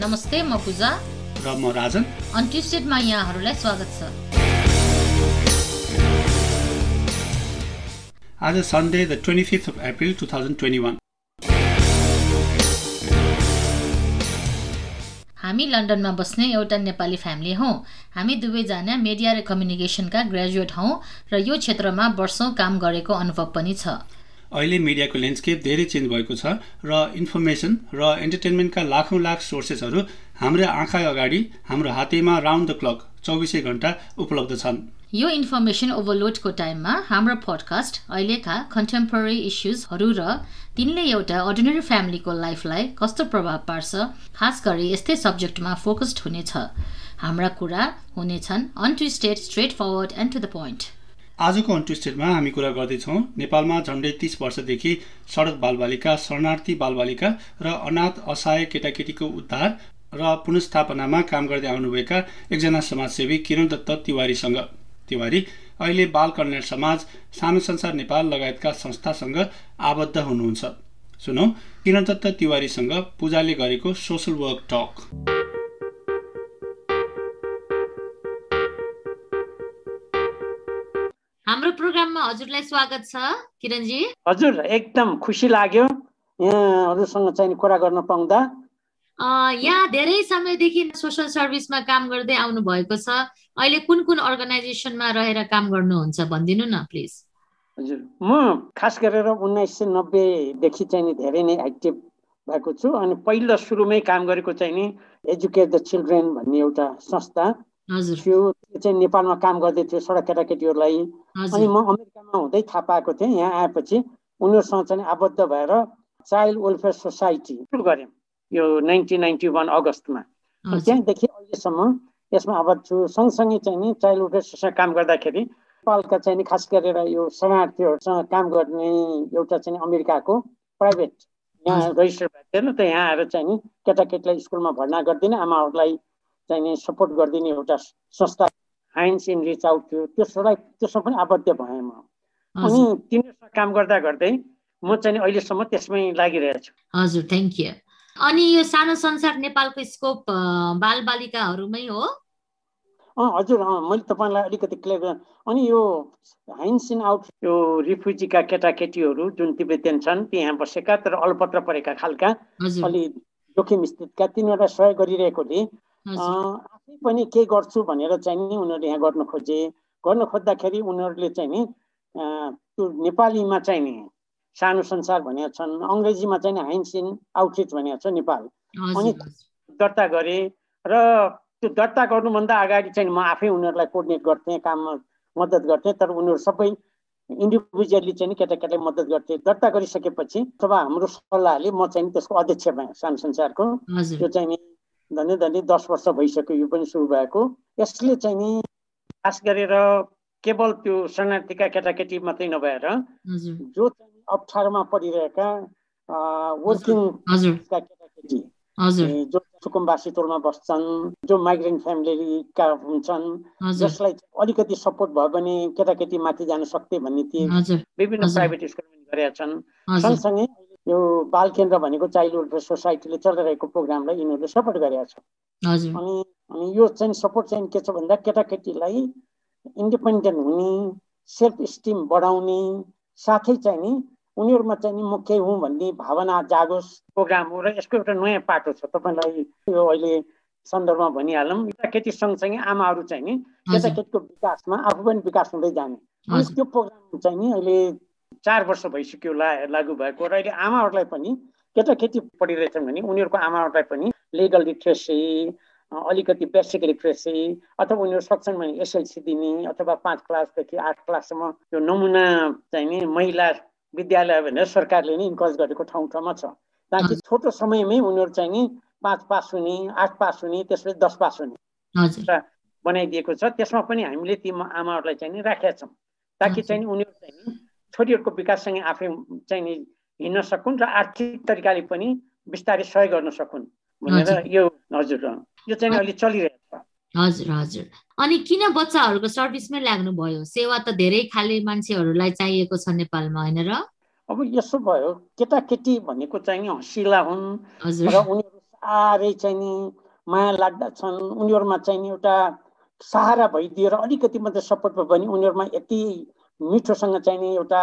नमस्ते म पूजा। र म राजन। अनट्विस्टेडमा यहाँहरूलाई स्वागत छ। आज Sunday the twenty fifth of April two thousand twenty one. हामी लन्डनमा बस्ने एउटा नेपाली फ्यामिली हौँ। हामी दुवैजना मिडिया र कम्युनिकेसनका ग्रेजुएट हौँ र यो क्षेत्रमा वर्षौँ काम गरेको अनुभव पनि छ। अहिले मिडियाको ल्यान्डस्केप धेरै चेन्ज भएको छ र इन्फर्मेसन र इन्टरटेनमेन्टका लाखौँ लाख सोर्सेसहरू हाम्रो आँखा अगाडि हाम्रो हातैमा राउन्ड द क्लक चौबिसै घन्टा उपलब्ध छन्। यो इन्फर्मेसन ओभरलोडको टाइममा हाम्रो पडकास्ट अहिलेका कन्टेम्पोरेरी इस्युजहरू र तिनले एउटा अर्डिनरी फ्यामिलीको लाइफलाई कस्तो प्रभाव पार्छ खास गरी यस्तै सब्जेक्टमा फोकस्ड हुनेछ। हाम्रा कुरा हुनेछन् untwisted straightforward and to the point आजको अन्टुस्टेडमा हामी कुरा गर्दैछौँ नेपालमा झन्डै तिस वर्षदेखि सडक बालबालिका शरणार्थी बालबालिका र अनाथ असहाय केटाकेटीको उद्धार र पुनस्थापनामा काम गर्दै आउनुभएका एकजना समाजसेवी किरण दत्त तिवारीसँग। तिवारी अहिले बाल कल्याण समाज सानो संसार नेपाल लगायतका संस्थासँग आबद्ध हुनुहुन्छ। सुनौ किरण दत्त तिवारीसँग पूजाले गरेको सोसल वर्क टक। हाम्रो प्रोग्राममा हजुरलाई स्वागत छ किरणजी। हजुर एकदम खुसी लाग्यो। यहाँहरूसँग चाहिँ कुरा गर्न पाउँदा। यहाँ धेरै समयदेखि सोसल सर्भिसमा काम गर्दै आउनु भएको छ। अहिले कुन कुन अर्गनाइजेसनमा रहेर काम गर्नुहुन्छ भनिदिनु न प्लिज हजुर म खास गरेर उन्नाइस सय नब्बेदेखि चाहिँ नि धेरै नै एक्टिभ भएको छु। अनि पहिलो सुरुमै काम गरेको चाहिँ नि एजुकेट द चिल्ड्रेन भन्ने एउटा संस्था। थियो त्यो चाहिँ नेपालमा काम गर्दै थियो सडक केटाकेटीहरूलाई। अनि म अमेरिकामा हुँदै थाहा पाएको थिएँ यहाँ आएपछि उनीहरूसँग चाहिँ आबद्ध भएर चाइल्ड वेलफेयर सोसाइटी सुरु गरेँ यो नाइन्टिन नाइन्टी वान अगस्तमा। त्यहाँदेखि अहिलेसम्म यसमा आबद्ध छु। सँगसँगै चाहिँ नि चाइल्ड वेलफेयर सोसाइटी काम गर्दाखेरि नेपालका चाहिँ नि खास गरेर यो शरणार्थीहरूसँग काम गर्ने एउटा चाहिँ अमेरिकाको प्राइभेट यहाँ रजिस्टर भएको थिएन त यहाँ आएर चाहिँ नि केटाकेटीलाई स्कुलमा भर्ना गरिदिने आमाहरूलाई चाहिने सपोर्ट गरिदिने एउटा संस्था हाइन्स इन रिच आउट थियो। त्यसलाई त्यसमा पनि आबद्ध भएँ म। अनि तिनीहरूसँग काम गर्दा गर्दै म चाहिँ अहिलेसम्म त्यसमै लागिरहेको छु। हजुर थ्याङ्क यू अनि यो सानो संसार नेपालको स्कोप बाल बालिकाहरूमै हो? हजुर मैले तपाईँलाई अलिकति क्लियर अनि यो हाइन्स इन आउट यो रिफ्युजीका केटाकेटीहरू जुन तिब्बतियन छन् त्यहाँ बसेका तर अलपत्र परेका खालका अलि जोखिम स्थितका तिनीहरूलाई सहयोग गरिरहेकोले आफै पनि के गर्छु भनेर चाहिँ नि उनीहरूले यहाँ गर्न खोजे। गर्न खोज्दाखेरि उनीहरूले चाहिँ नि त्यो नेपालीमा चाहिँ नि सानो संसार भनेका छन् अङ्ग्रेजीमा चाहिँ नि हाइन्स इन आउटरिच भनेको छ नेपाल। अनि दर्ता गरेँ र त्यो दर्ता गर्नुभन्दा अगाडि चाहिँ म आफै उनीहरूलाई कोर्डिनेट गर्थेँ काममा मद्दत गर्थेँ तर उनीहरू सबै इन्डिभिजुअली चाहिँ केटाकेटीलाई मद्दत गर्थे। दर्ता गरिसकेपछि अथवा हाम्रो सल्लाहले म चाहिँ त्यसको अध्यक्ष भएँ सानो संसारको। त्यो चाहिँ धनी धनी दस वर्ष भइसक्यो यो पनि सुरु भएको। यसले चाहिँ नि खास गरेर केवल त्यो शरणार्थीका केटाकेटी मात्रै नभएर जो चाहिँ अप्ठ्यारोमा परिरहेका वर्किङ केटाकेटी जो सुकुम्बासी टोलमा बस्छन् जो माइग्रेन्ट फ्यामिलीका हुन्छन् जसलाई अलिकति सपोर्ट भयो भने केटाकेटी माथि जान सक्थे भन्ने थिए विभिन्न प्राइभेट स्कुलमा गरेका छन्। सँगसँगै यो बाल केन्द्र भनेको चाइल्ड वेलफेयर सोसाइटीले चलिरहेको प्रोग्रामलाई यिनीहरूले सपोर्ट गरेका छ अनि अनि यो चाहिँ सपोर्ट चाहिँ के छ भन्दा केटाकेटीलाई इन्डिपेन्डेन्ट हुने सेल्फ स्टिम बढाउने साथै चाहिँ नि उनीहरूमा चाहिँ नि म केही हुँ भन्ने भावना जागोस् प्रोग्राम हो र यसको एउटा नयाँ पाटो छ। तपाईँलाई यो अहिले सन्दर्भमा भनिहालौँ। केटाकेटी सँगसँगै आमाहरू चाहिँ नि केटाकेटीको विकासमा आफू पनि विकास हुँदै जाने। त्यो प्रोग्राम चाहिँ नि अहिले चार वर्ष भइसक्यो ला लागु भएको र अहिले आमाहरूलाई पनि केटाकेटी पढिरहेछन् भने उनीहरूको आमाहरूलाई पनि लिगल लिट्रेसी अलिकति बेसिक लिट्रेसी अथवा उनीहरू सक्छन् भने एसएलसी दिने अथवा पाँच क्लासदेखि आठ क्लाससम्म यो नमुना चाहिँ नि महिला विद्यालय भनेर सरकारले नै इन्करेज गरेको ठाउँ ठाउँमा छ। ताकि छोटो समयमै उनीहरू चाहिँ नि पाँच पास हुने आठ पास हुने त्यसपछि दस पास हुने बनाइदिएको छ। त्यसमा पनि हामीले ती आमाहरूलाई चाहिँ नि राखेका छौँ। ताकि चाहिँ उनीहरू चाहिँ छोरीहरूको विकाससँगै आफै चाहिँ नि हिँड्न सकुन् र आर्थिक तरिकाले पनि बिस्तारै सहयोग गर्न सकुन् भनेर यो हजुर यो चाहिँ अहिले चलिरहेको छ। हजुर हजुर। अनि किन बच्चाहरूको सर्भिसमै लाग्नु भयो सेवा त धेरै खाले मान्छेहरूलाई चाहिएको छ नेपालमा होइन र? अब यसो भयो केटाकेटी भनेको चाहिँ हँसिला हुन् र उनीहरू आरै चाहिँ नि माया लाग्दछन्। उनीहरूमा चाहिँ नि एउटा सहारा भइदिएर अलिकति मात्रै सपोर्ट भयो भने उनीहरूमा यति मिठोसँग चाहिँ नि एउटा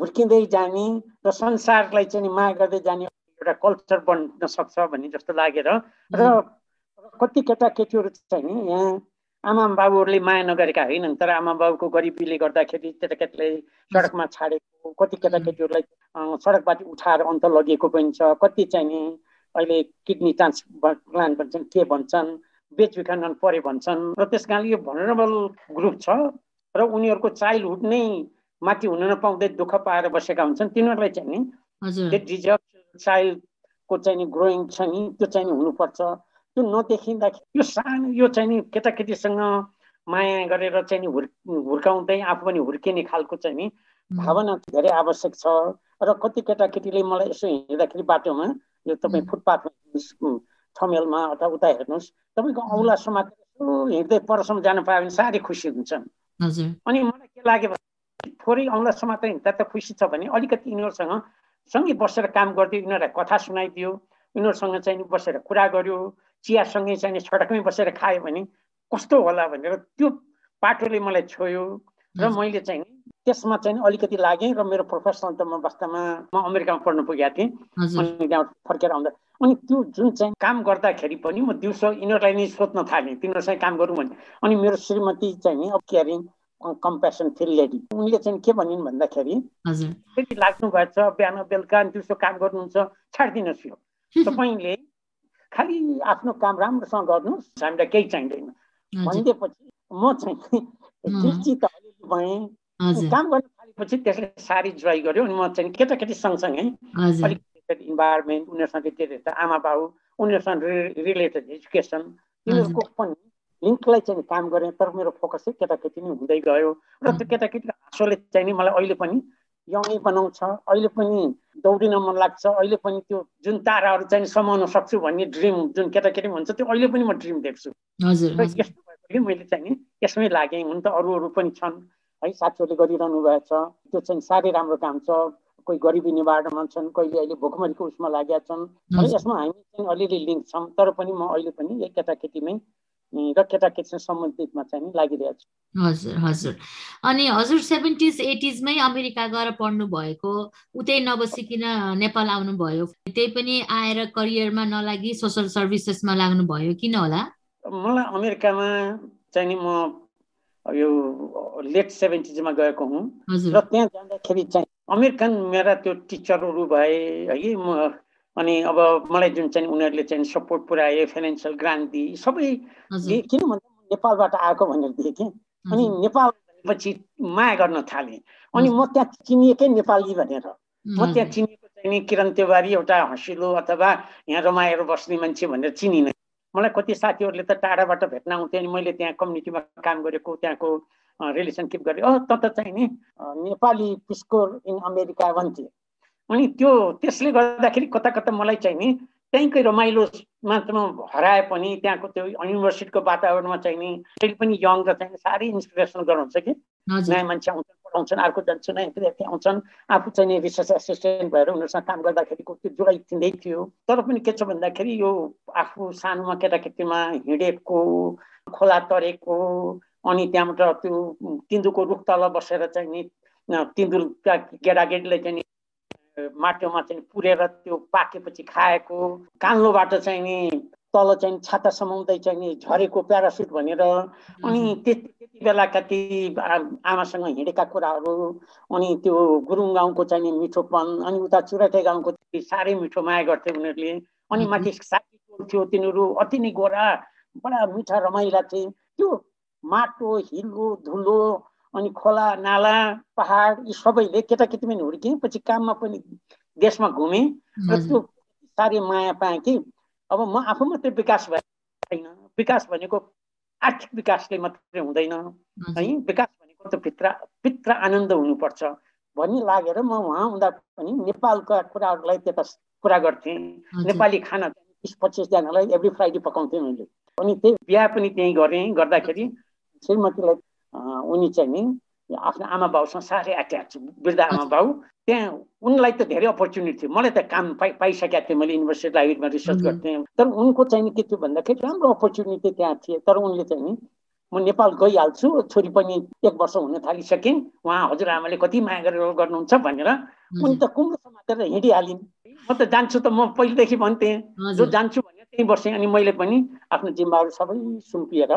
हुर्किँदै जाने र संसारलाई चाहिँ माया गर्दै जाने एउटा कल्चर बन्न सक्छ भन्ने जस्तो लागेर र कति केटाकेटीहरू चाहिँ नि यहाँ आमा बाबुहरूले माया नगरेका होइनन् तर आमा बाबुको गरिबीले गर्दाखेरि केटाकेटीलाई सडकमा छाडेको कति केटाकेटीहरूलाई सडकबाट उठाएर अन्त लगिएको पनि छ। कति चाहिँ नि अहिले किडनी ट्रान्सप्लान्ट भन्छन् के भन्छन् बेचबिखन परे भन्छन्। र त्यस कारणले यो भनरेबल ग्रुप छ। र उनीहरूको चाइल्डहुड नै माथि हुन नपाउँदै दुःख पाएर बसेका हुन्छन्। तिनीहरूलाई चाहिँ नि डिजर्भ चाइल्डको चाहिँ नि ग्रोइङ छ नि त्यो चाहिँ नि हुनुपर्छ। त्यो नदेखिँदाखेरि यो सानो यो चाहिँ नि केटाकेटीसँग माया गरेर चाहिँ नि हुर् हुर्काउँदै आफू पनि हुर्किने खालको चाहिँ नि भावना धेरै आवश्यक छ। र कति केटाकेटीले मलाई यसो हिँड्दाखेरि बाटोमा यो तपाईँ फुटपाथमा ठमेलमा अथवा उता हेर्नुहोस् तपाईँको औला समातेर हिँड्दै परसम्म जानु पायो भने साह्रै खुसी हुन्छन्। अनि मलाई के लाग्यो भने थोरै औँला समातेर हिँड्दा त खुसी छ भने अलिकति यिनीहरूसँग सँगै बसेर काम गरिदियो यिनीहरूलाई कथा सुनाइदियो यिनीहरूसँग चाहिँ बसेर कुरा गर्यो चियासँगै चाहिँ सडकमै बसेर खायो भने कस्तो होला भनेर त्यो पाटोले मलाई छोयो र मैले चाहिँ त्यसमा चाहिँ अलिकति लागेँ र मेरो प्रोफेसनल त म वास्तवमा म अमेरिकामा पढ्नु पुगेको थिएँ। अनि त्यहाँबाट फर्केर आउँदा अनि त्यो जुन चाहिँ काम गर्दाखेरि पनि म दिउँसो यिनीहरूलाई नै सोध्न थालेँ तिनीहरूसँग काम गरौँ भने अनि मेरो श्रीमती चाहिँ नि अब केयरिङ कम्पेसन फिल लेडी उनले चाहिँ के भनिन् भन्दाखेरि यदि लाग्नु भएछ बिहान बेलुका दिउँसो काम गर्नुहुन्छ छाडिदिनुहोस् यो। तपाईँले खालि आफ्नो काम राम्रोसँग गर्नुहोस् हामीलाई केही चाहिँदैन। भनिदिएपछि म चाहिँ चिन्तित अलिअलि भएँ। काम गर्न थालेपछि त्यसले साह्रै जोइ गर्यो अनि म चाहिँ केटाकेटी सँगसँगै अलिक इन्भाइरोमेन्ट उनीहरूसँग के आमा बाउ उनीहरूसँग रिलेटेड एजुकेसन तिनीहरूको पनि लिङ्कलाई चाहिँ काम गरेँ तर मेरो फोकस चाहिँ केटाकेटी नै हुँदै गयो। र त्यो केटाकेटीको हाँसोले चाहिँ नि मलाई अहिले पनि यङै बनाउँछ अहिले पनि दौडिन मन लाग्छ अहिले पनि त्यो जुन ताराहरू चाहिँ समाउन सक्छु भन्ने ड्रिम जुन केटाकेटी हुन्छ त्यो अहिले पनि म ड्रिम देख्छु। र यस्तो भएकोले मैले चाहिँ नि यसमै लागेँ हुन त अरू अरू पनि छन् है साथीहरूले गरिरहनु भएको छ त्यो चाहिँ साह्रै राम्रो काम छ। कोही गरिबी निवारणमा छन् कहिले अहिले भोकमरीको उसमा लागेका छन्। है यसमा हामी चाहिँ अलिअलि लिङ्क छौँ तर पनि म अहिले पनि यही केटाकेटीमै र केटाकेटीसँग सम्बन्धितमा चाहिँ लागिरहेको छु। हजुर हजुर। अनि हजुर सेभेन्टिज एटिजमै अमेरिका गएर पढ्नु भएको उतै नबसिकन नेपाल आउनुभयो त्यही पनि आएर करियरमा नलागि सोसल सर्भिसेसमा लाग्नुभयो किन होला? मलाई अमेरिकामा चाहिँ नि म यो लेट सेभेन्टिजमा गएको हुँ। र त्यहाँ जाँदाखेरि चाहिँ अमेरिकन मेरा त्यो टिचरहरू भए है म अनि अब मलाई जुन चाहिँ उनीहरूले चाहिँ सपोर्ट पुऱ्याए फाइनेन्सियल ग्रान्ट दिए सबै किन भन्दा नेपालबाट आएको भनेर देखेँ अनि नेपाल भनेपछि माया गर्न थालेँ। अनि म त्यहाँ चिनिएकै नेपाली भनेर। म त्यहाँ चिनिएको चाहिँ किरण तिवारी एउटा हँसिलो अथवा यहाँ रमाएर बस्ने मान्छे भनेर चिनिनँ। मलाई कति साथीहरूले त टाढाबाट भेट्न आउँथ्यो अनि मैले त्यहाँ कम्युनिटीमा काम गरेको त्यहाँको रिलेसन किप गरेँ अँ त त चाहिँ नि नेपाली पिस्कोर इन अमेरिका भन्थे अनि त्यो त्यसले गर्दाखेरि कता कता मलाई चाहिँ नि त्यहीँकै रमाइलो मात्रामा हराए पनि त्यहाँको त्यो युनिभर्सिटीको वातावरणमा चाहिँ नि अहिले पनि यङ र चाहिँ साह्रै इन्सपिरेसन गराउँछ कि। नयाँ मान्छे आउँछन् पढाउँछन् अर्को जान्छ नयाँ विद्यार्थी आउँछन् आफू चाहिँ नि रिसर्च एसिस्टेन्ट भएर उनीहरूसँग काम गर्दाखेरिको त्यो जोडाइदिँदै थियो। तर पनि के छ भन्दाखेरि यो आफू सानोमा केटाकेटीमा हिँडेको खोला तरेको अनि त्यहाँबाट त्यो तिन्दुको रुख तल बसेर चाहिँ नि तिन्दुका केटाकेटीले चाहिँ माटोमा चाहिँ पुरेर त्यो पाकेपछि खाएको कान्लोबाट चाहिँ नि तल चाहिँ छाता समाउँदै चाहिँ नि झरेको प्यारासुट भनेर अनि त्यति त्यति बेलाका ती आमासँग हिँडेका कुराहरू अनि त्यो गुरुङ गाउँको चाहिँ नि मिठोपन अनि उता चुराटे गाउँको साह्रै मिठो माया गर्थे उनीहरूले। अनि माथि साथी थियो तिनीहरू अति नै गोरा बडा मिठा रमाइला थिए। त्यो माटो हिलो धुलो अनि खोला नाला पहाड यी सबैले केटाकेटी पनि हुर्केँ पछि काममा पनि देशमा घुमेँ र त्यो साह्रै माया पाएँ कि अब म आफू मात्रै विकास छैन। विकास भनेको आर्थिक विकासले मात्रै हुँदैन। है विकास भनेको त भित्र भित्र आनन्द हुनुपर्छ। भन्ने लागेर म उहाँ हुँदा पनि नेपालका कुराहरूलाई त्यता कुरा गर्थेँ। नेपाली खाना बिस पच्चिसजनालाई एभ्री फ्राइडे पकाउँथेँ मैले। अनि त्यही बिहा पनि त्यहीँ गरेँ। गर्दाखेरि श्रीमतीलाई उनी चाहिँ नि आफ्नो आमा बाउसँग साह्रै एट्याच वृद्ध आमा बाउ त्यहाँ उनलाई त धेरै अपर्च्युनिटी थियो मलाई त काम पाइ पाइसकेको थिएँ मैले युनिभर्सिटी लाइब्रेरीमा रिसर्च गर्थेँ तर उनको चाहिँ के थियो भन्दाखेरि राम्रो अपर्च्युनिटी त्यहाँ थिए तर उनले चाहिँ नि म नेपाल गइहाल्छु छोरी पनि एक वर्ष हुन थालिसकेँ उहाँ हजुरआमाले कति माया गरेर गर्नुहुन्छ भनेर उनी त कुम्रो समातेर हिँडिहालिन् म त जान्छु त म पहिलेदेखि भन्थेँ जो जान्छु भने त्यही वर्ष अनि मैले पनि आफ्नो जिम्माहरू सबै सुम्पिएर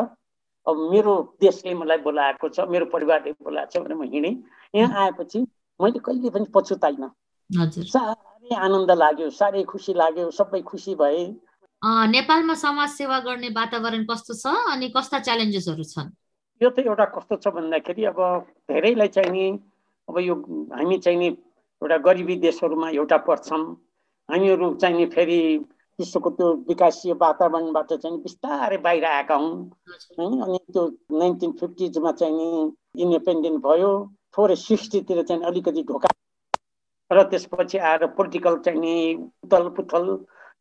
अब मेरो देशले मलाई बोलाएको छ मेरो परिवारले बोलाएको छ भनेर म हिँडेँ। यहाँ आएपछि मैले कहिले पनि पछुताइनँ। साह्रै आनन्द लाग्यो साह्रै खुसी लाग्यो सबै खुसी भए। नेपालमा समाज सेवा गर्ने वातावरण कस्तो छ अनि कस्ता च्यालेन्जेसहरू छन्? यो त एउटा कस्तो छ भन्दाखेरि अब धेरैलाई चाहिँ नि अब यो हामी चाहिँ नि एउटा गरिबी देशहरूमा एउटा पर्छौँ हामीहरू चाहिँ नि फेरि विश्वको त्यो विकासीय वातावरणबाट चाहिँ बिस्तारै बाहिर आएका हुन्। है अनि त्यो नाइन्टिन फिफ्टिजमा चाहिँ नि इन्डिपेन्डेन्ट भयो। थोरै सिक्सटीतिर चाहिँ अलिकति ढोका र त्यसपछि आएर पोलिटिकल चाहिँ नि उथल पुथल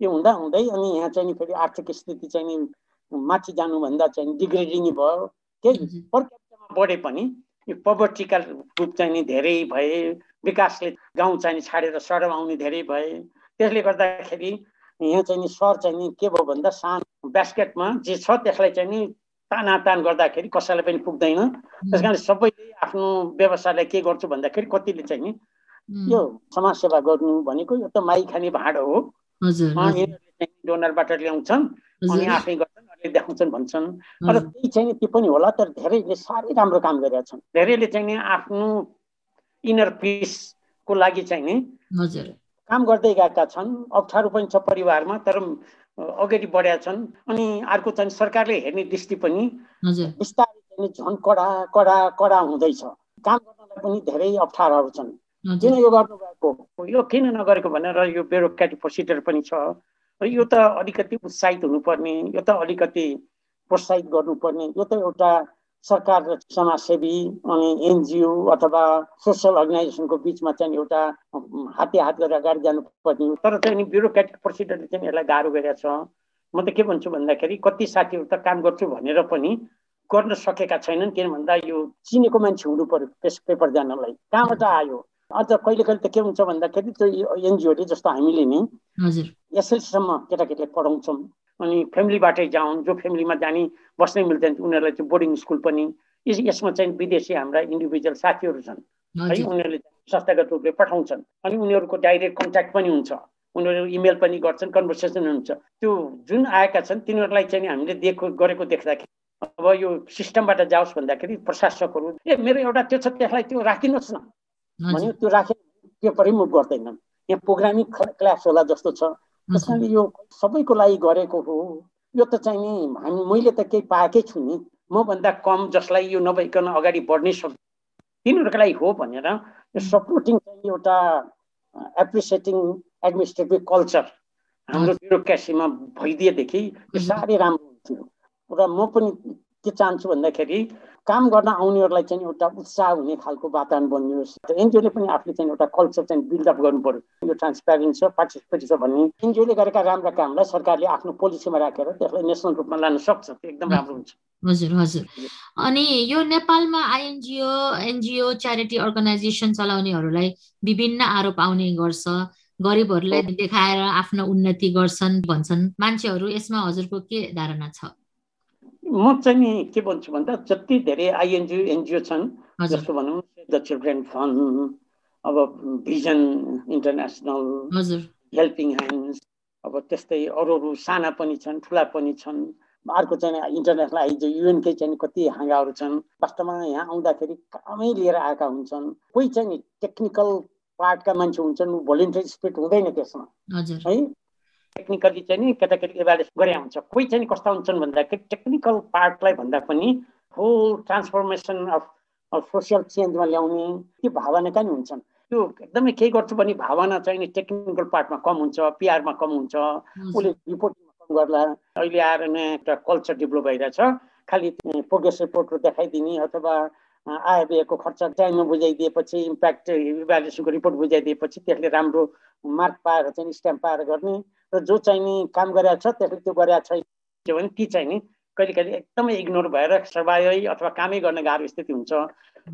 यो हुँदा हुँदै अनि यहाँ चाहिँ नि फेरि आर्थिक स्थिति चाहिँ नि माथि जानुभन्दा चाहिँ डिग्रेडिङ भयो। केही पर बढे पनि यो पवर्टीका रूप चाहिँ नि धेरै भए विकासले गाउँ चाहिँ छाडेर सडक आउने धेरै भए। त्यसले गर्दाखेरि यहाँ चाहिँ नि सर चाहिँ नि के भयो भन्दा सानो ब्यास्केटमा जे छ त्यसलाई चाहिँ नि तानातान गर्दाखेरि कसैलाई पनि पुग्दैन। त्यस कारण सबैले आफ्नो व्यवसायलाई के गर्छु भन्दाखेरि कतिले चाहिँ नि यो समाजसेवा गर्नु भनेको यो त माइ खाने भाँडो हो। डोनरबाट ल्याउँछन् अनि आफै गर्छन् अनि देखाउँछन् भन्छन्। र त्यही चाहिँ त्यो पनि होला तर धेरैले साह्रै राम्रो काम गरेका छन्। धेरैले चाहिँ नि आफ्नो इनर पिसको लागि चाहिँ नि काम गर्दै गएका छन् अप्ठ्यारो पनि छ परिवारमा तर अगाडि बढेका छन्। अनि अर्को चाहिँ सरकारले हेर्ने दृष्टि पनि बिस्तारै चाहिँ झन् कडा कडा कडा हुँदैछ। काम गर्नलाई पनि धेरै अप्ठ्यारोहरू छन्। किन यो गर्नुभएको? यो किन नगरेको भनेर यो ब्युरोक्रेटिक प्रोसिडर पनि छ। र यो त अलिकति उत्साहित हुनुपर्ने यो त अलिकति प्रोत्साहित गर्नुपर्ने यो त एउटा सरकार र समाजसेवी अनि एनजिओ अथवा सोसियल अर्गनाइजेसनको बिचमा चाहिँ एउटा हाते हात गरेर अगाडि जानुपर्ने तर चाहिँ ब्युरोक्रेटिक प्रोसिडरले चाहिँ यसलाई गाह्रो गरेको छ। म त के भन्छु भन्दाखेरि कति साथीहरू त काम गर्छु भनेर पनि गर्न सकेका छैनन्। किन भन्दा यो चिनेको मान्छे हुनु पर्यो त्यस पेपर जानलाई। कहाँबाट आयो? अझ कहिले कहिले त के हुन्छ भन्दाखेरि त्यो एनजिओले जस्तो हामीले नि एसएलसीसम्म केटाकेटीलाई पढाउँछौँ। अनि फेमिलीबाटै जाउन् जो फेमिलीमा जाने बस्नै मिल्दैन उनीहरूलाई चाहिँ बोर्डिङ स्कुल पनि। यसमा चाहिँ विदेशी हाम्रा इन्डिभिजुअल साथीहरू छन्। है उनीहरूले संस्थागत रूपले पठाउँछन्। अनि उनीहरूको डाइरेक्ट कन्ट्याक्ट पनि हुन्छ। उनीहरू इमेल पनि गर्छन् कन्भर्सेसन हुन्छ। त्यो जुन आएका छन् तिनीहरूलाई चाहिँ हामीले दिएको गरेको देख्दाखेरि अब यो सिस्टमबाट जाओस् भन्दाखेरि प्रशासकहरू ए मेरो एउटा त्यो छ त्यसलाई त्यो राखिदिनुहोस् न। भन्यो त्यो राखे पेपरै मुभ गर्दैनन्। यहाँ प्रोग्रामिङ क्लास होला जस्तो छ। त्यस यो सबैको लागि गरेको हो। यो त चाहिँ नि हामी मैले त केही पाएकै छु नि। मभन्दा कम जसलाई यो नभइकन अगाडि बढ्नै सक्छ तिनीहरूको लागि हो भनेर यो सपोर्टिङ चाहिँ एउटा एप्रिसिएटिङ एडमिनिस्ट्रेटिभ कल्चर हाम्रो ब्युरोक्रेसीमा भइदिएदेखि यो साह्रै राम्रो हुन्थ्यो। र म पनि के चाहन्छु भन्दाखेरि काम गर्न आउनेहरूलाई चाहिँ एउटा उत्साह हुने खालको वातावरण बनियोस्। एनजिओले पनि आफूले चाहिँ एउटा कल्चर चाहिँ बिल्डअप गर्नु पर्यो। यो ट्रान्सप्यारेन्ट छ पार्टिसिपेट छ भन्ने एनजिओले गरेका राम्रा कामलाई सरकारले आफ्नो पोलिसीमा राखेर त्यसलाई नेसनल रूपमा लान सक्छ। त्यो एकदम राम्रो हुन्छ। हजुर हजुर। अनि यो नेपालमा आइएनजिओ एनजिओ च्यारिटी अर्गनाइजेसन चलाउनेहरूलाई विभिन्न आरोप आउने गर्छ। गरिबहरूलाई देखाएर आफ्नो उन्नति गर्छन् भन्छन्। मान्छेहरू यसमा हजुरको के धारणा छ? म चाहिँ नि के भन्छु भन्दा जति धेरै आइएनजिओ एनजिओ छन् जस्तो भनौँ द चिल्ड्रेन फन्ड अब भिजन इन्टरनेसनल हेल्पिङ ह्यान्ड्स अब त्यस्तै अरू अरू साना पनि छन् ठुला पनि छन् अर्को चाहिँ इन्टरनेसनल आइज युएनकै चाहिँ कति हाँगाहरू छन् वास्तवमा यहाँ आउँदाखेरि कामै लिएर आएका हुन्छन् कोही चाहिँ टेक्निकल पार्टका मान्छे हुन्छन् भोलिन्टियर स्पिरिट हुँदैन त्यसमा है टेक्निकली चाहिँ नि केटाकेटी इभ्यालुएट गरे हुन्छ। कोही चाहिँ कस्ता हुन्छन् भन्दाखेरि टेक्निकल पार्टलाई भन्दा पनि होल ट्रान्सफर्मेसन अफ सोसियल चेन्जमा ल्याउने त्यो भावनाका नि हुन्छन्। त्यो एकदमै केही गर्छु भने भावना चाहिँ नि टेक्निकल पार्टमा कम हुन्छ पिआरमा कम हुन्छ उसले रिपोर्टिङमा कम गर्ला अहिले आएर नयाँ एउटा कल्चर डेभलप भइरहेछ खालि प्रोग्रेस रिपोर्टहरू देखाइदिने अथवा आइबिएको खर्च टाइममा बुझाइदिएपछि इम्प्याक्ट इभ्यालुएसनको रिपोर्ट बुझाइदिएपछि त्यसले राम्रो मार्क पाएर चाहिँ स्ट्याम्प पाएर गर्ने र जो चाहिँ नि काम गरेका छ त्यसले त्यो गरेका छैन। भने ती चाहिँ नि कहिले कहिले एकदमै इग्नोर भएर सर्भाइ अथवा कामै गर्न गाह्रो स्थिति हुन्छ।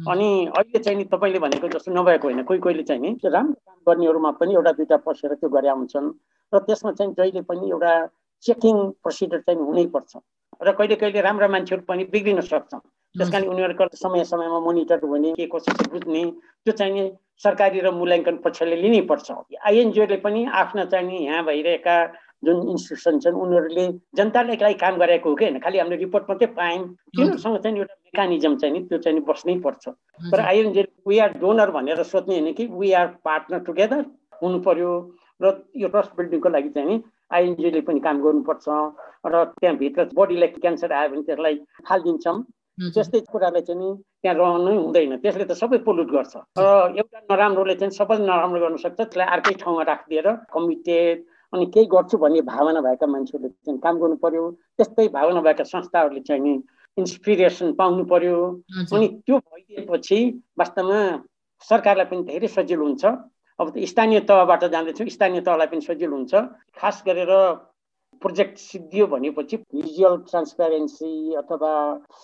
अनि अहिले चाहिँ नि तपाईँले भनेको जस्तो नभएको होइन कोही कोहीले चाहिँ नि राम्रो काम गर्नेहरूमा पनि एउटा दुइटा पसेर त्यो गरे हुन्छन्। र त्यसमा चाहिँ जहिले पनि एउटा चेकिङ प्रोसिडर चाहिँ हुनैपर्छ। र कहिले कहिले राम्रा मान्छेहरू पनि बिग्रिन सक्छ त्यस कारण उनीहरूको समय समयमा मोनिटर हुने के कसो बुझ्ने त्यो चाहिँ नि सरकारी र मूल्याङ्कन पक्षले लिनै पर्छ आइएनजिओले पनि आफ्ना चाहिँ नि यहाँ भइरहेका जुन इन्स्टिट्युसन छन् उनीहरूले जनतालाई लागि काम गरेको हो कि होइन? खालि हामीले रिपोर्ट मात्रै पायौँ। तिनीहरूसँग चाहिँ एउटा मेकानिजम चाहिँ नि त्यो चाहिँ बस्नै पर्छ तर आइएनजिओ वी आर डोनर भनेर सोध्ने होइन कि वी आर पार्टनर टुगेदर हुनु पर्यो र यो ट्रस्ट बिल्डिङको लागि चाहिँ नि आइएनजिओले पनि काम गर्नुपर्छ। र त्यहाँभित्र बडीलाई क्यान्सर आयो भने त्यसलाई फालिदिन्छौँ त्यस्तै कुरालाई चाहिँ नि त्यहाँ रहनै हुँदैन। त्यसले त सबै पोल्युट गर्छ। र एउटा नराम्रोले चाहिँ सबै नराम्रो गर्न सक्छ त्यसलाई अर्कै ठाउँमा राखिदिएर कमिटेड अनि केही गर्छु भन्ने भावना भएका मान्छेहरूले चाहिँ काम गर्नु पर्यो। त्यस्तै भावना भएका संस्थाहरूले चाहिँ नि इन्सपिरेसन पाउनु पर्यो। अनि त्यो भइदिएपछि वास्तवमा सरकारलाई पनि धेरै सजिलो हुन्छ। अब त स्थानीय तहबाट जाँदैछौँ स्थानीय तहलाई पनि सजिलो हुन्छ। खास गरेर प्रोजेक्ट सिद्धियो भनेपछि भिजुअल ट्रान्सप्यारेन्सी अथवा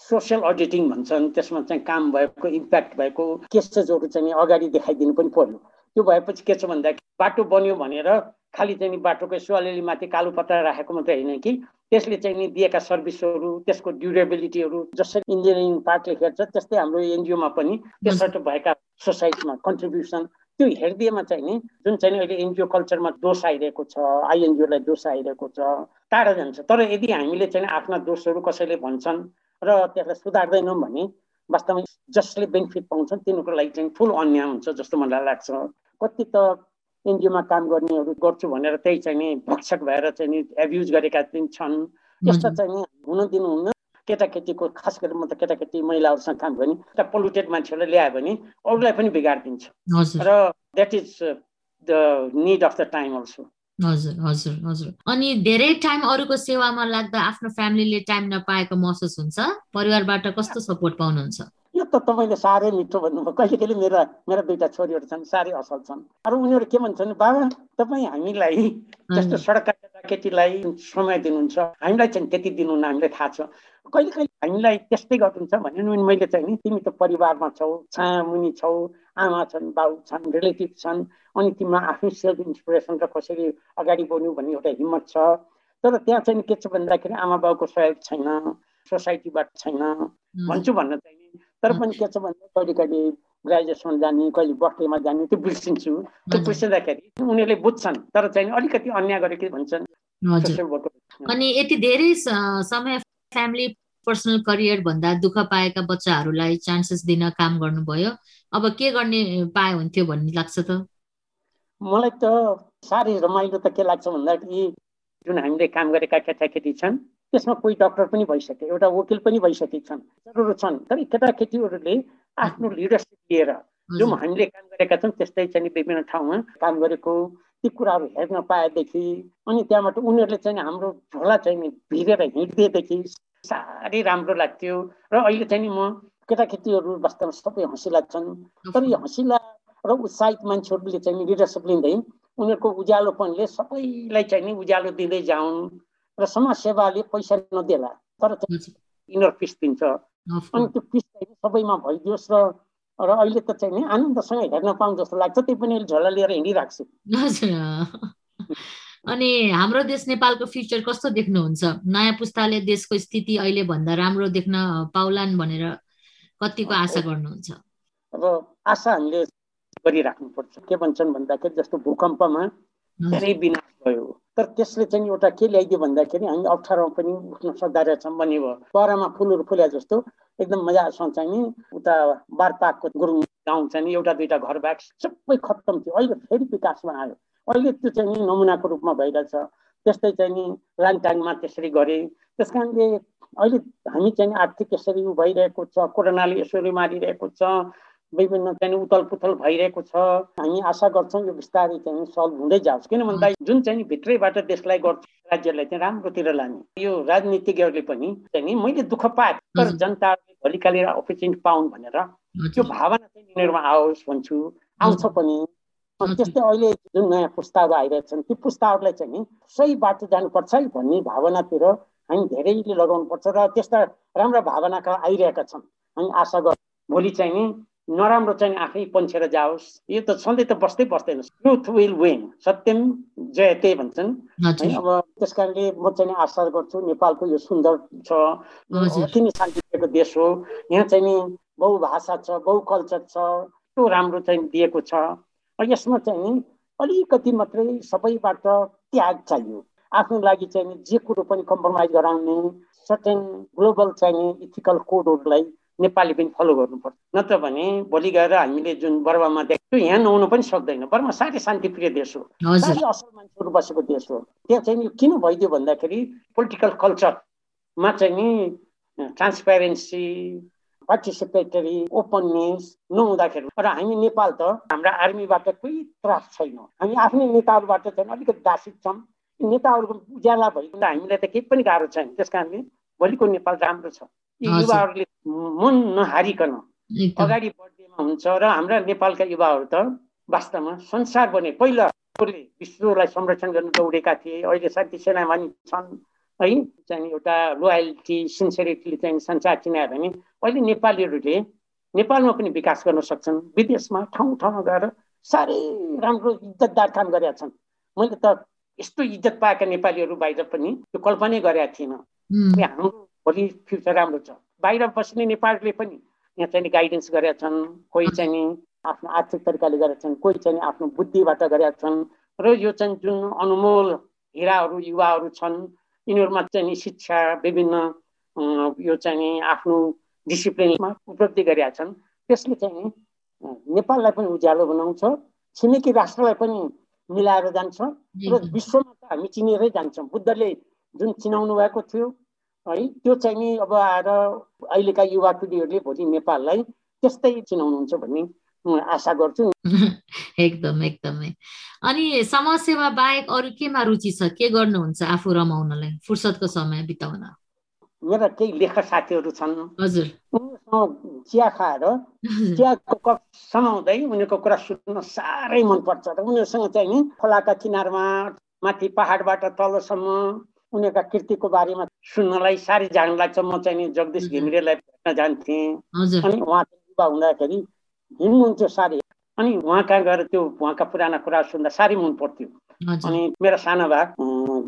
सोसियल अडिटिङ भन्छन् त्यसमा चाहिँ काम भएको इम्प्याक्ट भएको केसेसहरू चाहिँ अगाडि देखाइदिनु पनि पर्यो। त्यो भएपछि के छ भन्दाखेरि बाटो बन्यो भनेर खालि चाहिँ बाटोको यसो अलिअलि माथि कालो पत्ता राखेको मात्रै होइन कि त्यसले चाहिँ नि दिएका सर्भिसहरू त्यसको ड्युरेबिलिटीहरू जसरी इन्जिनियरिङ पार्टले हेर्छ त्यस्तै हाम्रो एनजिओमा पनि त्यसबाट भएका सोसाइटीमा कन्ट्रिब्युसन त्यो हेरिदिएमा चाहिँ नि जुन चाहिँ अहिले एनजिओ कल्चरमा दोष आइरहेको छ आइएनजिओलाई दोष आइरहेको छ टाढा जान्छ। तर यदि हामीले चाहिँ आफ्ना दोषहरू कसैले भन्छन् र त्यसलाई सुधार्दैनौँ भने वास्तवमा जसले बेनिफिट पाउँछन् तिनीहरूको लागि चाहिँ ठुलो अन्याय हुन्छ जस्तो मलाई लाग्छ। कति त एनजिओमा काम गर्नेहरू गर्छु भनेर त्यही चाहिँ नि भक्षक भएर चाहिँ नि एब्युज गरेका पनि छन्। यस्ता चाहिँ नि हुन दिनुहुन्न। केटाकेटीको खास गरेर म त केटाकेटी महिलाहरूसँग काम गर्ने एउटा पोल्युटेड मान्छेहरूलाई ल्यायो भने अरूलाई पनि बिगारिदिन्छ। र that is the need of the time also हजुर हजुर हजुर। अनि धेरै टाइम अरूको सेवामा लाग्दा आफ्नो फ्यामिलीले टाइम नपाएको महसुस हुन्छ? परिवारबाट कस्तो सपोर्ट पाउनुहुन्छ? यो त तपाईँले साह्रै मिठो भन्नुभयो। कहिले कहिले मेरा मेरा दुईवटा छोरीहरू छन् साह्रै असल छन्। अरू उनीहरू के भन्छन् बाबा तपाईँ हामीलाई जस्तो सडक केटीलाई समय दिनुहुन्छ। हामीलाई चाहिँ त्यति दिनुहुन्न हामीलाई थाहा छ। कहिले कहिले हामीलाई त्यस्तै गर्नुहुन्छ भने मैले चाहिँ नि तिमी त परिवारमा छौ छाया मुनि छौ आमा छन् बाउ छन् रिलेटिभ छन् अनि तिमीमा आफ्नै सेल्फ इन्सपिरेसन र कसरी अगाडि बढ्नु भन्ने एउटा हिम्मत छ। तर त्यहाँ चाहिँ के छ भन्दाखेरि आमा बाउको सहयोग छैन सोसाइटीबाट छैन। भन्छु भन्न चाहिँ तर पनि के छ भन्दा कहिले कहिले ग्रेजुएसन जाने कहिले बर्थडेमा जाने त्यो बिर्सिन्छु। त्यो बिर्सिँदाखेरि उनीहरूले बुझ्छन् तर चाहिँ अलिकति अन्याय गरेको भन्छन्। अनि यति धेरै समय फ्यामिली पर्सनल करियर भन्दा दुःख पाएका बच्चाहरूलाई चान्सेस दिन काम गर्नुभयो। अब के गर्ने पाए हुन्थ्यो भन्ने लाग्छ त? मलाई त साह्रै रमाइलो त के लाग्छ भन्दाखेरि जुन हामीले काम गरेका केटाकेटी छन् त्यसमा कोही डक्टर पनि भइसके एउटा वकिल पनि भइसकेका छन् जरुर छन् तर केटाकेटीहरूले आफ्नो लिडरसिप लिएर जुन हामीले काम गरेका छौँ त्यस्तै चाहिँ विभिन्न ठाउँमा काम गरेको ती कुराहरू हेर्न पाएदेखि अनि त्यहाँबाट उनीहरूले चाहिँ हाम्रो झोला चाहिँ भिरेर हिँड्दिएदेखि साह्रै राम्रो लाग्थ्यो। र अहिले चाहिँ नि म केटाकेटीहरू वास्तवमा सबै हँसिला छन् तर यो हँसिला र उत्साहित मान्छेहरूले चाहिँ लिडरसिप लिँदै उनीहरूको उज्यालोपनले सबैलाई चाहिँ नि उज्यालो दिँदै जाउन् र समाज सेवाले पैसा नदेला तर इनर पिस दिन्छ। अनि त्यो पिस चाहिँ सबैमा भइदियोस् र र अहिले त चाहिँ नि आनन्दसँग हेर्न पाउँ जस्तो लाग्छ त्यही पनि झोला लिएर हिँडिरहेको छु अनि हाम्रो देश नेपालको फ्युचर कस्तो देख्नुहुन्छ नयाँ पुस्ताले देशको स्थिति अहिले भन्दा राम्रो देख्न पाउलान् भनेर कतिको आशा गर्नुहुन्छ अब आशा हामीले गरिराख्नुपर्छ के भन्छन् भन्दाखेरि जस्तो भूकम्पमा धेरै विनाश भयो। तर त्यसले चाहिँ एउटा के ल्याइदियो भन्दाखेरि हामी अप्ठ्यारोमा पनि उठ्न सक्दा रहेछौँ भन्ने भयो। परामा फुलहरू फुल्या जस्तो एकदम मजासँग चाहिँ नि। उता बारपाकको गुरुङ गाउँ चाहिँ एउटा दुइटा घर बाहेक सबै खत्तम थियो। अहिले फेरि विकासमा आयो। अहिले त्यो चाहिँ नि नमुनाको रूपमा भइरहेछ। त्यस्तै चाहिँ नि लाङटाङमा त्यसरी गरे। त्यस कारणले अहिले हामी चाहिँ आर्थिक यसरी भइरहेको छ। कोरोनाले यसरी मारिरहेको छ। विभिन्न चाहिँ उथल पुथल भइरहेको छ। हामी आशा गर्छौँ यो बिस्तारै चाहिँ सल्भ हुँदै जाओस्। किन भन्दा जुन चाहिँ भित्रैबाट देशलाई गर्छ राज्यलाई चाहिँ राम्रोतिर लाने। यो राजनीतिज्ञहरूले पनि चाहिँ मैले दुःख पाएँ तर जनताले भोलिका लिएर अपर्च्युनिटी पाउन् भनेर त्यो भावना चाहिँ यिनीहरूमा आओस् भन्छु। आउँछ पनि। त्यस्तै अहिले जुन नयाँ पुस्ताहरू आइरहेछन् ती पुस्ताहरूलाई चाहिँ सही बाटो जानुपर्छ है भन्ने भावनातिर हामी धेरैले लगाउनुपर्छ र त्यस्ता राम्रा भावनाका आइरहेका छन्। हामी आशा गर भोलि चाहिँ नि नराम्रो चाहिँ आफै पन्छेर जाओस्। यो त सधैँ त बस्दै बस्दैन। ट्रुथ विल विन सत्यम जयते भन्छन्। अब त्यस कारणले म चाहिँ आशा गर्छु नेपालको यो सुन्दर छ अति नै शान्ति देश हो। यहाँ चाहिँ नि बहुभाषा छ बहुकल्चर छ त्यो राम्रो चाहिँ दिएको छ। यसमा चाहिँ नि अलिकति मात्रै सबैबाट त्याग चाहियो। आफ्नो लागि चाहिँ जे कुरो पनि कम्प्रोमाइज गराउने सर्टेन ग्लोबल चाहिँ इथिकल कोडहरूलाई नेपाली पनि फलो गर्नुपर्छ। नत्र भने भोलि गएर हामीले जुन बर्मामा देख्छौँ यहाँ नहुनु पनि सक्दैन। बर्मा साह्रै शान्तिप्रिय देश हो। साह्रै असल मान्छेहरू बसेको देश हो। त्यहाँ चाहिँ किन भइदियो भन्दाखेरि पोलिटिकल कल्चरमा चाहिँ नि ट्रान्सपेरेन्सी पार्टिसिपेटरी ओपननेस नहुँदाखेरि र हामी नेपाल त हाम्रा आर्मीबाट कोही त्रास छैन। हामी आफ्नै नेताहरूबाट चाहिँ अलिकति दासित छौँ। नेताहरूको उज्याला भइकन हामीलाई त केही पनि गाह्रो छैन। त्यस कारणले भोलिको नेपाल राम्रो छ। युवाहरूले मन नहारिकन अगाडि बढ्दैमा हुन्छ र हाम्रा नेपालका युवाहरू त वास्तवमा संसार बने। पहिला विश्वलाई संरक्षण गर्न दौडेका थिए अहिले शान्ति सेनामा नि छन् है चाहिँ एउटा लोयल्टी सिन्सियरिटीले चाहिँ संसार चिनायो भने अहिले नेपालीहरूले नेपालमा पनि विकास गर्न सक्छन् विदेशमा ठाउँ ठाउँमा गएर साह्रै राम्रो इज्जतदार काम गरेका छन्। मैले त यस्तो इज्जत पाएका नेपालीहरू बाहिर पनि त्यो कल्पनै गरेका थिइनँ। हाम्रो भोलि फ्युचर राम्रो छ। बाहिर बस्ने नेपालीले पनि यहाँ चाहिँ गाइडेन्स गरेका छन् कोही चाहिँ आफ्नो आर्थिक तरिकाले गरेका छन् कोही चाहिँ आफ्नो बुद्धिबाट गरेका छन् र यो चाहिँ जुन अनुमोल हिराहरू युवाहरू छन् यिनीहरूमा चाहिँ शिक्षा विभिन्न यो चाहिँ आफ्नो डिसिप्लिनमा उपलब्धि गरेका छन्। त्यसले चाहिँ नेपाललाई पनि उज्यालो बनाउँछ छिमेकी राष्ट्रलाई पनि मिलाएर जान्छ र विश्वमा त हामी चिनेरै जान्छौँ। बुद्धले जुन चिनाउनु भएको थियो है? त्यो चाहिँ नि अब आएर अहिलेका युवा पिँढीहरूले भोलि नेपाललाई त्यस्तै चिनाउनुहुन्छ भन्ने आशा गर्छु। एकदम एकदमै। अनि समाजसेवा बाहेक अरू केमा रुचि छ? के गर्नुहुन्छ आफू रमाउनलाई फुर्सदको समय बिताउन? मेरा केही लेखक साथीहरू छन्। हजुर। चिया खाएर चियाको कप समाउँदै उनीहरूको कुरा सुन्न साह्रै मनपर्छ। र उनीहरूसँग चाहिँ नि खोलाका किनारमा माथि पहाडबाट तलसम्म उनीहरूका कृतिको बारेमा सुन्नलाई साह्रै जानु लाग्छ। म चाहिँ नि जगदीश घिमिरेलाई भेट्न जान्थेँ। अनि उहाँ युवा हुँदाखेरि हिँड्नुहुन्थ्यो साह्रै। अनि उहाँ कहाँ गएर त्यो उहाँका पुराना कुरा सुन्दा साह्रै मन पर्थ्यो। अनि मेरो सानो भाग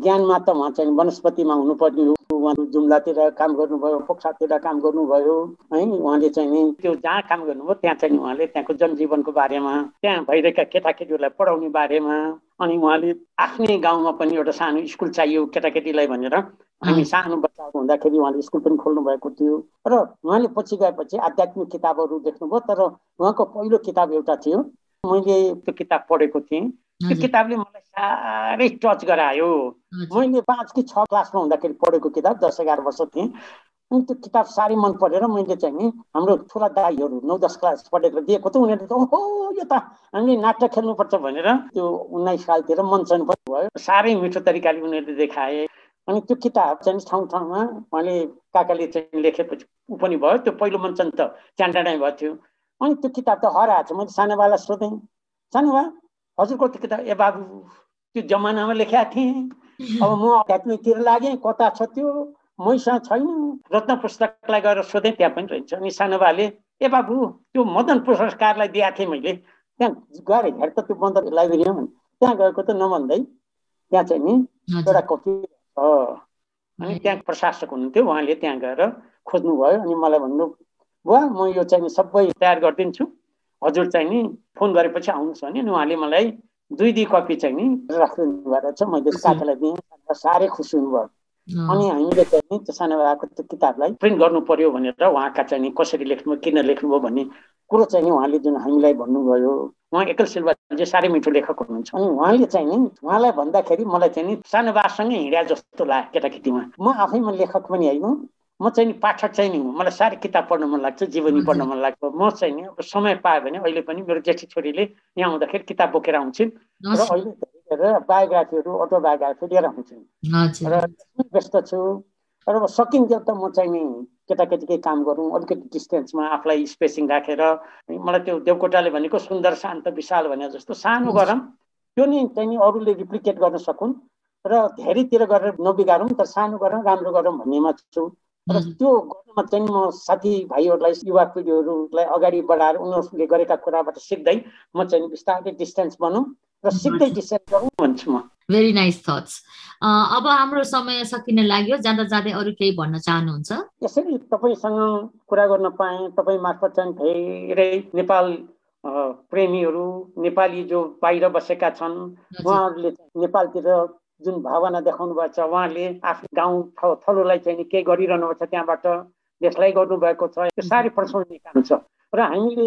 ज्ञानमा त उहाँ चाहिँ वनस्पतिमा हुनुपर्ने हो। उहाँ जुम्लातिर काम गर्नुभयो पोखरातिर काम गर्नुभयो है। उहाँले चाहिँ नि त्यो जहाँ काम गर्नुभयो त्यहाँ चाहिँ उहाँले त्यहाँको जनजीवनको बारेमा त्यहाँ भइरहेका केटाकेटीहरूलाई पढाउने बारेमा अनि उहाँले आफ्नै गाउँमा पनि एउटा सानो स्कुल चाहियो केटाकेटीलाई भनेर हामी सानो बच्चाहरू हुँदाखेरि उहाँले स्कुल पनि खोल्नु भएको थियो। र उहाँले पछि गएपछि आध्यात्मिक किताबहरू देख्नुभयो तर उहाँको पहिलो किताब एउटा थियो। मैले त्यो किताब पढेको थिएँ। त्यो किताबले मलाई साह्रै टच गरायो। मैले पाँच कि छ क्लासमा हुँदाखेरि पढेको किताब दस एघार वर्ष थिएँ। अनि त्यो किताब साह्रै मन परेर मैले चाहिँ नि हाम्रो ठुला दाईहरू नौ दस क्लास पढेर दिएको त उनीहरूले त ओहो यो त हामीले नाटक खेल्नुपर्छ भनेर त्यो उन्नाइस सालतिर मञ्चन पनि भयो साह्रै मिठो तरिकाले उनीहरूले देखाए। अनि त्यो किताब चाहिँ ठाउँ ठाउँमा उहाँले काकाले चाहिँ लेखेपछि ऊ पनि भयो त्यो पहिलो मञ्चन त च्यान्डाडै भएको थियो अनि त्यो किताब त हराएको छ मैले सानोबालाई सोधेँ सानोबा हजुरको त्यो किताब ए बाबु त्यो जमानामा लेखेका थिएँ। अब म आध्यात्मिकतिर लागेँ कता छ त्यो? मैसँग छैन। रत्न पुस्तकलाई गएर सोधेँ त्यहाँ पनि रहन्छ अनि सानोबाले ए बाबु त्यो मदन पुरस्कारलाई दिएको थिएँ मैले। त्यहाँ गएर हेर त त्यो बन्द लाइब्रेरीमा। त्यहाँ गएको त नभन्दै। त्यहाँ चाहिँ नि एउटा कपी अनि त्यहाँ प्रशासक हुनुहुन्थ्यो। उहाँले त्यहाँ गएर खोज्नुभयो। अनि मलाई भन्नु बुवा म यो चाहिँ सबै तयार गरिदिन्छु। हजुर चाहिँ नि फोन गरेपछि आउनुहोस् भने अनि उहाँले मलाई दुई दुई कपी चाहिँ नि राखिदिनु भएको छ। मैले साथीलाई दिएँ। साह्रै खुसी हुनुभयो। अनि हामीले चाहिँ त्यो सानो भएको त्यो किताबलाई प्रिन्ट गर्नु पर्यो भनेर उहाँका चाहिँ कसरी लेख्नुभयो किन लेख्नुभयो भन्ने कुरो चाहिँ उहाँले जुन हामीलाई भन्नुभयो उहाँ एकल सिल्वाजी साह्रै मिठो लेखक हुनुहुन्छ अनि उहाँले चाहिँ नि उहाँलाई भन्दाखेरि मलाई चाहिँ नि सानो बासँगै हिँड्या जस्तो लाग्यो केटाकेटीमा म आफैमा लेखक पनि होइन म चाहिँ नि पाठक चाहिँ नि मलाई साह्रै किताब पढ्न मन लाग्छ जीवनी पढ्न मन लाग्छ म चाहिँ नि अब समय पायो भने अहिले पनि मेरो जेठी छोरीले यहाँ आउँदाखेरि किताब बोकेर आउँछिन् र अहिले बायोग्राफीहरू अटोबायोग्राफी लिएर आउँछिन् र व्यस्त छु। र अब सकिन्थ्यो त म चाहिँ नि केटाकेटीकै काम गरौँ अलिकति डिस्टेन्समा आफूलाई स्पेसिङ राखेर मलाई त्यो देवकोटाले भनेको सुन्दर शान्त विशाल भने जस्तो सानो गरौँ त्यो नि चाहिँ नि अरूले रिप्लिकेट गर्न सकुन्। र धेरैतिर गरेर नबिगारौँ तर सानो गरौँ राम्रो गरौँ भन्नेमा छु। र त्यो गर्नुमा चाहिँ म साथीभाइहरूलाई युवा पिँढीहरूलाई अगाडि बढाएर उनीहरूले गरेका कुराबाट सिक्दै म चाहिँ बिस्तारै डिस्टेन्स बनौँ। र सिक्दै डिस्टेन्स गरौँ भन्छु म। भेरी नाइस थट्स अब हाम्रो समय सकिन लाग्यो। जाँदा जाँदै अरू केही भन्न चाहनुहुन्छ? यसरी तपाईँसँग कुरा गर्न पाएँ। तपाईँ मार्फत चाहिँ धेरै नेपाल प्रेमीहरू नेपाली जो बाहिर बसेका छन् उहाँहरूले नेपालतिर जुन भावना देखाउनु भएको छ उहाँले आफ्नो गाउँ थलोलाई चाहिँ केही गरिरहनु भएको छ त्यहाँबाट देशलाई गर्नुभएको छ। त्यो साह्रै प्रशंसनीय काम छ। र हामीले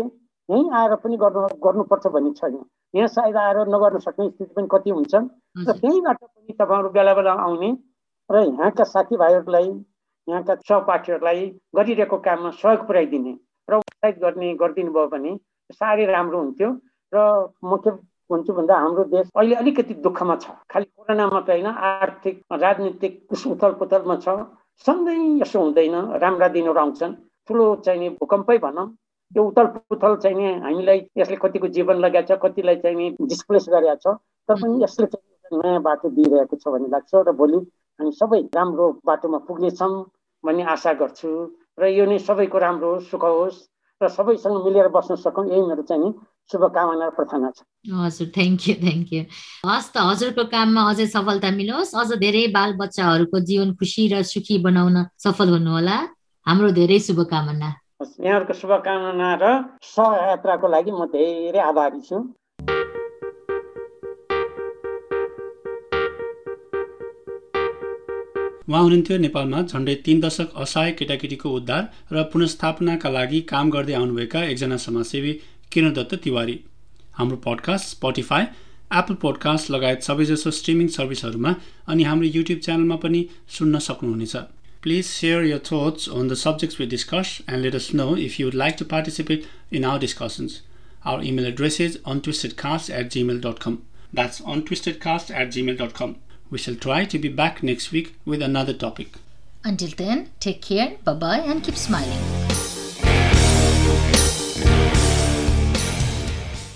यहीँ आएर पनि गर्नु गर्नुपर्छ भन्ने छैन। यहाँ सायद आएर नगर्न सक्ने स्थिति पनि कति हुन्छ। र त्यहीँबाट पनि तपाईँहरू बेला बेला आउने र यहाँका साथीभाइहरूलाई यहाँका सहपाठीहरूलाई गरिरहेको काममा सहयोग पुर्याइदिने र उत्साहित गर्ने गरिदिनु भयो भने साह्रै राम्रो हुन्थ्यो। र म के भन्छु भन्दा हाम्रो देश अहिले अलिकति दुःखमा छ। खालि कोरोना मात्रै होइन आर्थिक राजनीतिक उथल पुथलमा छ। सँगै यसो हुँदैन राम्रा दिनहरू आउँछन्। ठुलो चाहिने भूकम्पै भनौँ। त्यो उथल पुथल चाहिने हामीलाई यसले कतिको जीवन लगाएको छ कतिलाई चाहिँ डिस्प्लेस गरेको छ तर पनि यसले चाहिँ नयाँ बाटो दिइरहेको छ भन्ने लाग्छ र भोलि हामी सबै राम्रो बाटोमा पुग्नेछौँ भन्ने आशा गर्छु र यो नै सबैको राम्रो सुख होस् र सबैसँग मिलेर बस्न सकौँ यही मेरो चाहिँ शुभकामना प्रार्थना छ। हजुर थ्याङ्क यू थ्याङ्क यू हस् त हजुरको काममा अझै सफलता मिलोस् अझ धेरै बाल बच्चाहरूको जीवन खुसी र सुखी बनाउन सफल हुनुहोला। हाम्रो धेरै शुभकामना। यहाँहरूको शुभकामना र सहयात्राको लागि म धेरै आभारी छु। उहाँ हुनुहुन्थ्यो नेपालमा झन्डै तीन दशक असहाय केटाकेटीको उद्धार र पुनस्थापनाका लागि काम गर्दै आउनुभएका एकजना समाजसेवी किरण दत्त तिवारी। हाम्रो पडकास्ट स्पोटिफाई एप्पल पोडकास्ट लगायत सबैजसो स्ट्रिमिङ सर्भिसहरूमा अनि हाम्रो युट्युब च्यानलमा पनि सुन्न सक्नुहुनेछ। Please share your thoughts on the subjects we discuss and let us know if you would like to participate in our discussions. Our email address is untwistedcast at gmail.com. That's untwistedcast at gmail.com. We shall try to be back next week with another topic. Until then, take care, bye bye, and keep smiling.